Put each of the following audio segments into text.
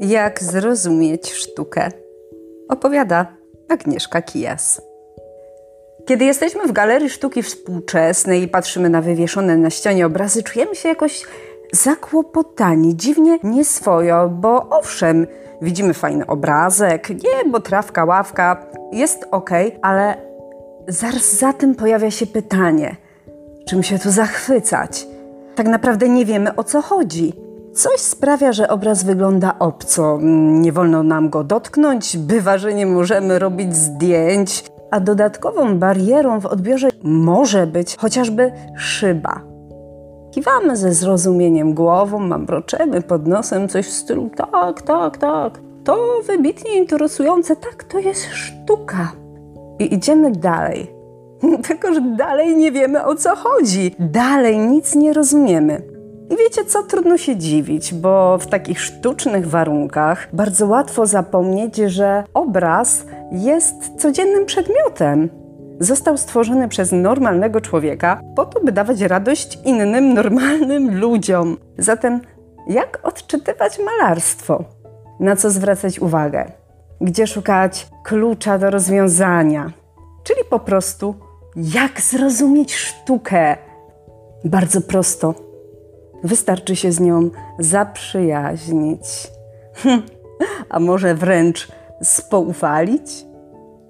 Jak zrozumieć sztukę? Opowiada Agnieszka Kijas. Kiedy jesteśmy w galerii sztuki współczesnej i patrzymy na wywieszone na ścianie obrazy, czujemy się jakoś zakłopotani, dziwnie nieswojo, bo owszem, widzimy fajny obrazek, niebo, trawka, ławka, jest ok, ale zaraz za tym pojawia się pytanie, czym się tu zachwycać? Tak naprawdę nie wiemy o co chodzi. Coś sprawia, że obraz wygląda obco. Nie wolno nam go dotknąć, bywa, że nie możemy robić zdjęć, a dodatkową barierą w odbiorze może być chociażby szyba. Kiwamy ze zrozumieniem głową, mamroczemy pod nosem coś w stylu tak, tak, tak. To wybitnie interesujące, tak, to jest sztuka. I idziemy dalej. Tylko, że dalej nie wiemy o co chodzi. Dalej nic nie rozumiemy. I wiecie co, trudno się dziwić, bo w takich sztucznych warunkach bardzo łatwo zapomnieć, że obraz jest codziennym przedmiotem. Został stworzony przez normalnego człowieka po to, by dawać radość innym normalnym ludziom. Zatem, jak odczytywać malarstwo? Na co zwracać uwagę? Gdzie szukać klucza do rozwiązania? Czyli po prostu, jak zrozumieć sztukę? Bardzo prosto Wystarczy się z nią zaprzyjaźnić, hm, a może wręcz spoufalić?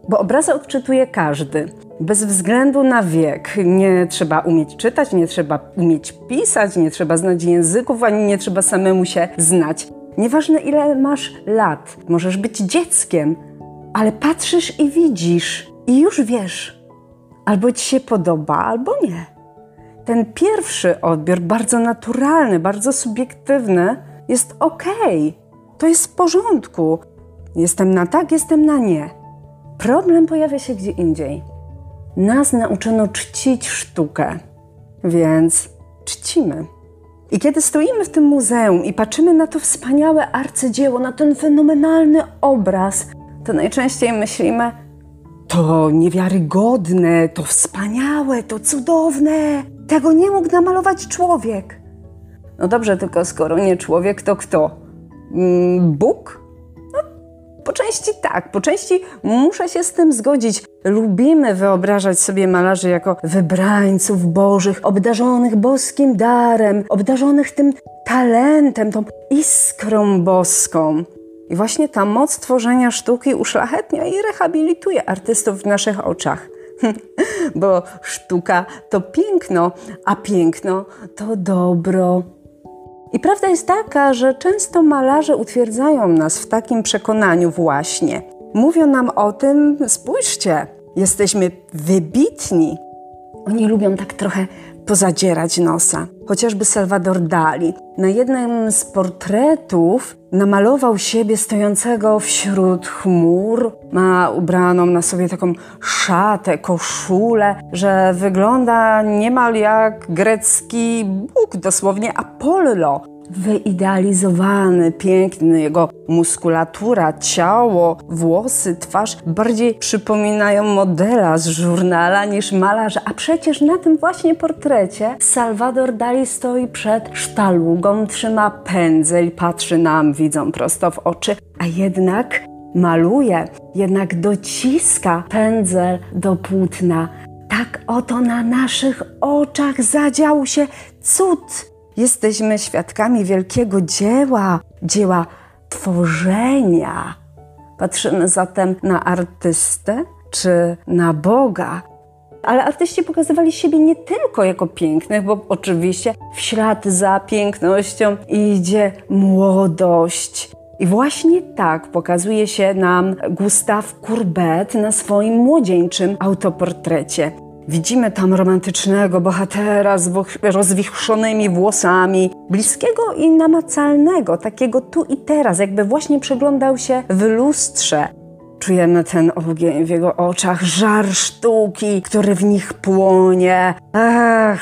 Bo obrazy odczytuje każdy, bez względu na wiek. Nie trzeba umieć czytać, nie trzeba umieć pisać, nie trzeba znać języków, ani nie trzeba samemu się znać. Nieważne ile masz lat, możesz być dzieckiem, ale patrzysz i widzisz i już wiesz. Albo ci się podoba, albo nie ten pierwszy odbiór, bardzo naturalny, bardzo subiektywny, jest ok. To jest w porządku. Jestem na tak, jestem na nie. Problem pojawia się gdzie indziej. Nas nauczono czcić sztukę, więc czcimy. I kiedy stoimy w tym muzeum i patrzymy na to wspaniałe arcydzieło, na ten fenomenalny obraz, to najczęściej myślimy: to niewiarygodne, to wspaniałe, to cudowne. Tego nie mógł namalować człowiek. No dobrze, tylko skoro nie człowiek, to kto? Mm, Bóg? No, po części tak, po części muszę się z tym zgodzić. Lubimy wyobrażać sobie malarzy jako wybrańców bożych, obdarzonych boskim darem, obdarzonych tym talentem, tą iskrą boską. I właśnie ta moc tworzenia sztuki uszlachetnia i rehabilituje artystów w naszych oczach. bo sztuka to piękno, a piękno to dobro. I prawda jest taka, że często malarze utwierdzają nas w takim przekonaniu właśnie. Mówią nam o tym, spójrzcie, jesteśmy wybitni. Oni lubią tak trochę pozadzierać nosa. Chociażby Salvador Dali na jednym z portretów namalował siebie stojącego wśród chmur. Ma ubraną na sobie taką szatę, koszulę, że wygląda niemal jak grecki Bóg, dosłownie Apollo wyidealizowany, piękny. Jego muskulatura, ciało, włosy, twarz bardziej przypominają modela z żurnala niż malarza. A przecież na tym właśnie portrecie Salvador Dali stoi przed sztalugą, trzyma pędzel, patrzy nam, widzą prosto w oczy, a jednak maluje, jednak dociska pędzel do płótna. Tak oto na naszych oczach zadział się cud Jesteśmy świadkami wielkiego dzieła, dzieła tworzenia. Patrzymy zatem na artystę czy na Boga. Ale artyści pokazywali siebie nie tylko jako pięknych, bo oczywiście w ślad za pięknością idzie młodość. I właśnie tak pokazuje się nam Gustave Courbet na swoim młodzieńczym autoportrecie. Widzimy tam romantycznego bohatera z rozwichrzonymi włosami, bliskiego i namacalnego, takiego tu i teraz, jakby właśnie przyglądał się w lustrze. Czujemy ten ogień w jego oczach, żar sztuki, który w nich płonie. Ach,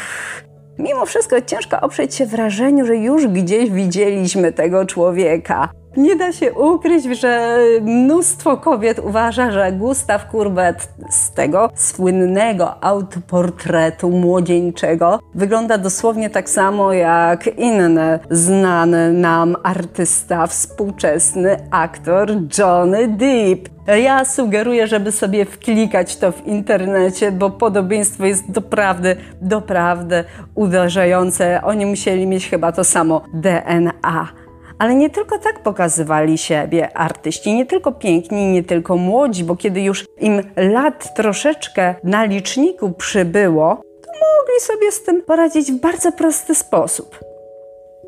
Mimo wszystko ciężko oprzeć się wrażeniu, że już gdzieś widzieliśmy tego człowieka. Nie da się ukryć, że mnóstwo kobiet uważa, że Gustaw Courbet z tego słynnego autoportretu młodzieńczego wygląda dosłownie tak samo jak inny znany nam artysta, współczesny aktor Johnny Depp. Ja sugeruję, żeby sobie wklikać to w internecie, bo podobieństwo jest doprawdy, doprawdy uderzające. Oni musieli mieć chyba to samo DNA. Ale nie tylko tak pokazywali siebie artyści, nie tylko piękni, nie tylko młodzi, bo kiedy już im lat troszeczkę na liczniku przybyło, to mogli sobie z tym poradzić w bardzo prosty sposób.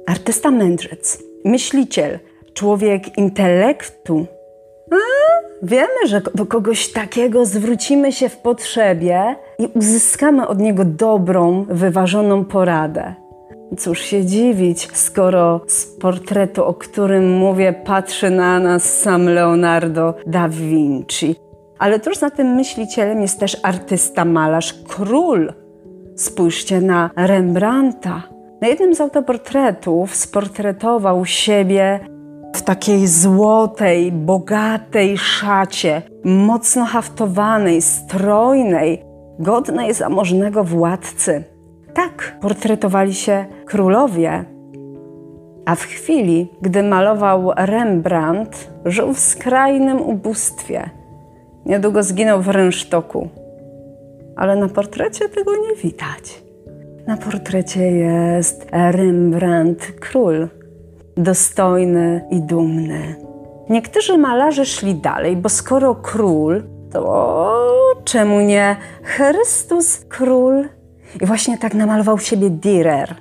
Artysta mędrzec, myśliciel, człowiek intelektu. A, wiemy, że do kogoś takiego zwrócimy się w potrzebie i uzyskamy od niego dobrą, wyważoną poradę. Cóż się dziwić, skoro z portretu, o którym mówię, patrzy na nas sam Leonardo da Vinci. Ale tuż za tym myślicielem jest też artysta, malarz, król. Spójrzcie na Rembrandta. Na jednym z autoportretów sportretował siebie w takiej złotej, bogatej szacie, mocno haftowanej, strojnej, godnej zamożnego władcy. Tak portretowali się królowie. A w chwili, gdy malował Rembrandt, żył w skrajnym ubóstwie. Niedługo zginął w rynsztoku. Ale na portrecie tego nie widać. Na portrecie jest Rembrandt król, dostojny i dumny. Niektórzy malarze szli dalej, bo skoro król, to czemu nie Chrystus król? I właśnie tak namalował siebie Dürer.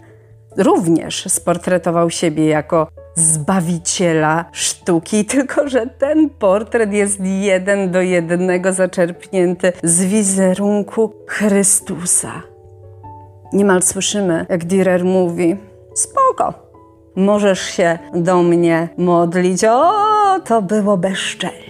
Również sportretował siebie jako zbawiciela sztuki, tylko że ten portret jest jeden do jednego zaczerpnięty z wizerunku Chrystusa. Niemal słyszymy, jak Dürer mówi: Spoko, możesz się do mnie modlić. O, to było bezczelne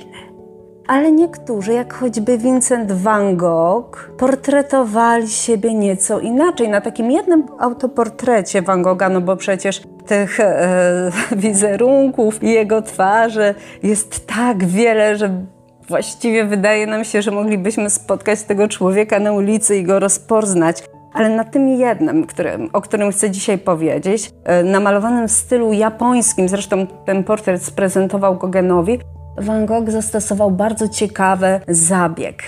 ale niektórzy, jak choćby Vincent van Gogh, portretowali siebie nieco inaczej. Na takim jednym autoportrecie Van Gogha, no bo przecież tych e, wizerunków i jego twarzy jest tak wiele, że właściwie wydaje nam się, że moglibyśmy spotkać tego człowieka na ulicy i go rozpoznać. Ale na tym jednym, którym, o którym chcę dzisiaj powiedzieć, e, namalowanym w stylu japońskim, zresztą ten portret sprezentował Gogenowi, Van Gogh zastosował bardzo ciekawy zabieg.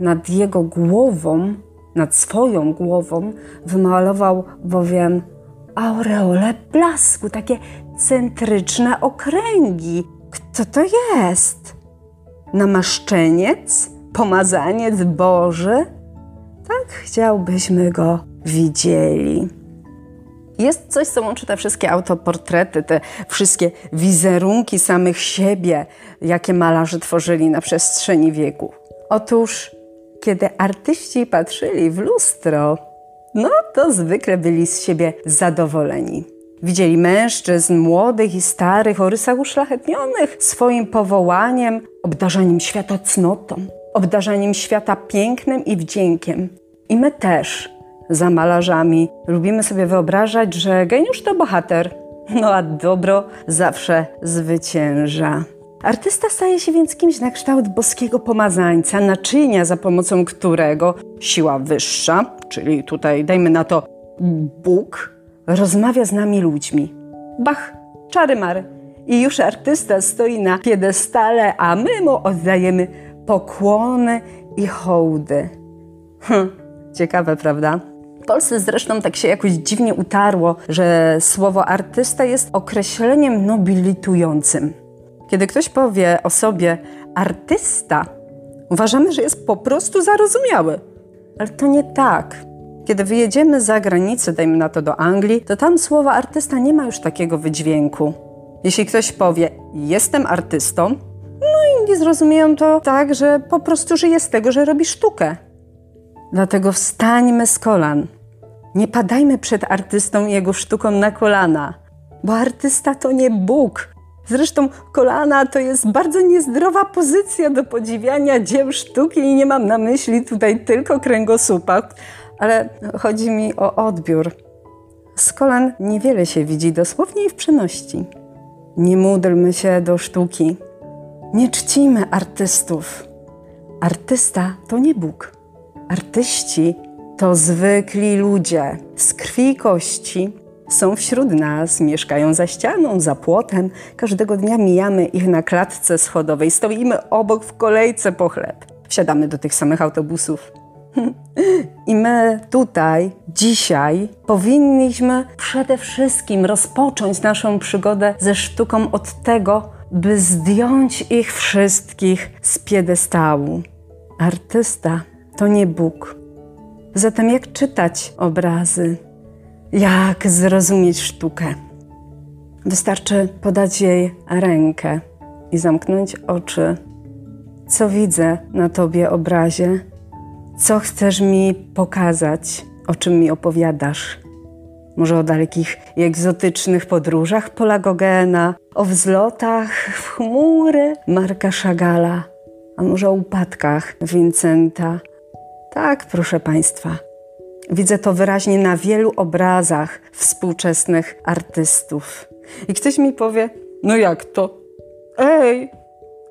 Nad jego głową, nad swoją głową, wymalował bowiem aureole blasku, takie centryczne okręgi. Kto to jest? Namaszczeniec? Pomazaniec Boży? Tak chciałbyśmy go widzieli. Jest coś, co łączy te wszystkie autoportrety, te wszystkie wizerunki samych siebie, jakie malarze tworzyli na przestrzeni wieku. Otóż, kiedy artyści patrzyli w lustro, no to zwykle byli z siebie zadowoleni. Widzieli mężczyzn młodych i starych o rysach uszlachetnionych swoim powołaniem, obdarzaniem świata cnotą, obdarzaniem świata pięknem i wdziękiem. I my też za malarzami. Lubimy sobie wyobrażać, że geniusz to bohater, no a dobro zawsze zwycięża. Artysta staje się więc kimś na kształt boskiego pomazańca, naczynia, za pomocą którego siła wyższa, czyli tutaj dajmy na to Bóg, rozmawia z nami ludźmi. Bach, czary mary. I już artysta stoi na piedestale, a my mu oddajemy pokłony i hołdy. Hm, ciekawe, prawda? W Polsce zresztą tak się jakoś dziwnie utarło, że słowo artysta jest określeniem nobilitującym. Kiedy ktoś powie o sobie artysta, uważamy, że jest po prostu zarozumiały. Ale to nie tak. Kiedy wyjedziemy za granicę, dajmy na to do Anglii, to tam słowo artysta nie ma już takiego wydźwięku. Jeśli ktoś powie, jestem artystą, no i nie zrozumieją to tak, że po prostu żyje z tego, że robi sztukę. Dlatego wstańmy z kolan. Nie padajmy przed artystą i jego sztuką na kolana, bo artysta to nie Bóg. Zresztą kolana to jest bardzo niezdrowa pozycja do podziwiania dzieł sztuki i nie mam na myśli tutaj tylko kręgosłupa, ale chodzi mi o odbiór. Z kolan niewiele się widzi dosłownie i w przeności. Nie módlmy się do sztuki. Nie czcimy artystów. Artysta to nie Bóg. Artyści to zwykli ludzie z krwi i kości. Są wśród nas, mieszkają za ścianą, za płotem. Każdego dnia mijamy ich na klatce schodowej, stoimy obok w kolejce po chleb. Wsiadamy do tych samych autobusów. I my tutaj, dzisiaj, powinniśmy przede wszystkim rozpocząć naszą przygodę ze sztuką od tego, by zdjąć ich wszystkich z piedestału. Artysta to nie Bóg. Zatem jak czytać obrazy? Jak zrozumieć sztukę? Wystarczy podać jej rękę i zamknąć oczy. Co widzę na tobie obrazie? Co chcesz mi pokazać? O czym mi opowiadasz? Może o dalekich i egzotycznych podróżach Pola Gogena, o wzlotach w chmury Marka Szagala, a może o upadkach Vincenta. Tak, proszę Państwa. Widzę to wyraźnie na wielu obrazach współczesnych artystów. I ktoś mi powie: No jak to? Ej,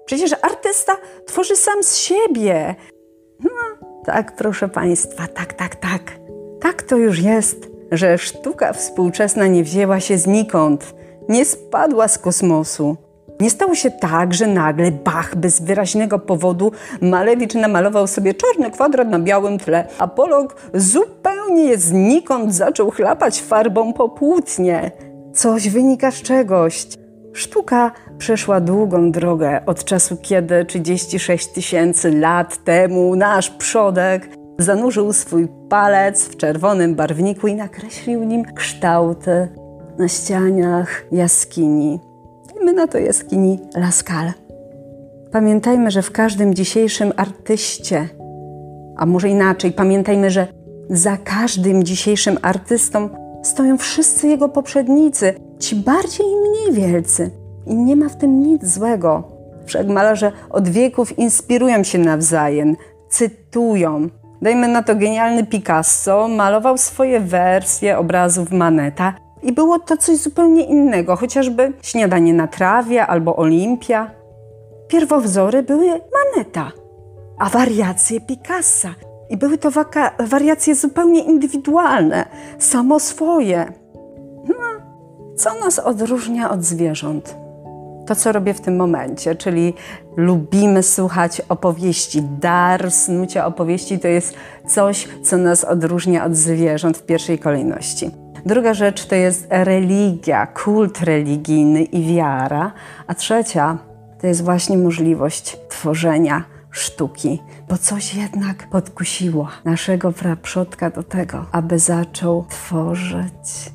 przecież artysta tworzy sam z siebie. No, tak, proszę Państwa, tak, tak, tak. Tak to już jest, że sztuka współczesna nie wzięła się znikąd, nie spadła z kosmosu. Nie stało się tak, że nagle Bach bez wyraźnego powodu Malewicz namalował sobie czarny kwadrat na białym tle, a Polok zupełnie znikąd zaczął chlapać farbą po płótnie. Coś wynika z czegoś. Sztuka przeszła długą drogę od czasu, kiedy 36 tysięcy lat temu nasz przodek zanurzył swój palec w czerwonym barwniku i nakreślił nim kształty na ścianiach jaskini. My na to jaskini Laskal. Pamiętajmy, że w każdym dzisiejszym artyście, a może inaczej, pamiętajmy, że za każdym dzisiejszym artystą stoją wszyscy jego poprzednicy, ci bardziej i mniej wielcy. I nie ma w tym nic złego. Wszak malarze od wieków inspirują się nawzajem, cytują. Dajmy na to genialny Picasso, malował swoje wersje obrazów Maneta i było to coś zupełnie innego, chociażby śniadanie na trawie albo Olimpia. Pierwowzory były Maneta, a wariacje Picassa. I były to wariacje zupełnie indywidualne, samo swoje. No, co nas odróżnia od zwierząt? To, co robię w tym momencie, czyli lubimy słuchać opowieści. Dar snucia opowieści to jest coś, co nas odróżnia od zwierząt w pierwszej kolejności. Druga rzecz to jest religia, kult religijny i wiara. A trzecia to jest właśnie możliwość tworzenia sztuki, bo coś jednak podkusiło naszego praprzodka do tego, aby zaczął tworzyć.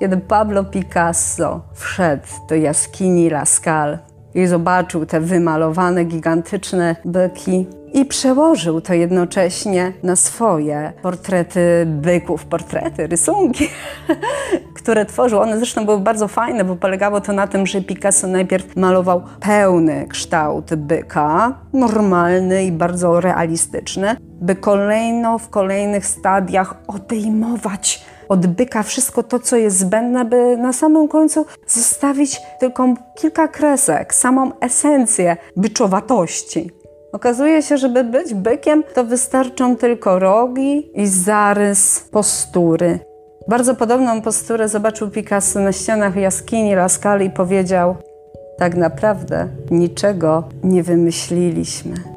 Kiedy Pablo Picasso wszedł do jaskini Lascaux i zobaczył te wymalowane, gigantyczne byki, i przełożył to jednocześnie na swoje portrety byków, portrety, rysunki, które tworzył. One zresztą były bardzo fajne, bo polegało to na tym, że Picasso najpierw malował pełny kształt byka, normalny i bardzo realistyczny, by kolejno w kolejnych stadiach odejmować od byka wszystko to, co jest zbędne, by na samym końcu zostawić tylko kilka kresek, samą esencję byczowatości. Okazuje się, żeby być bykiem, to wystarczą tylko rogi i zarys postury. Bardzo podobną posturę zobaczył Picasso na ścianach jaskini Lascali i powiedział: Tak naprawdę niczego nie wymyśliliśmy.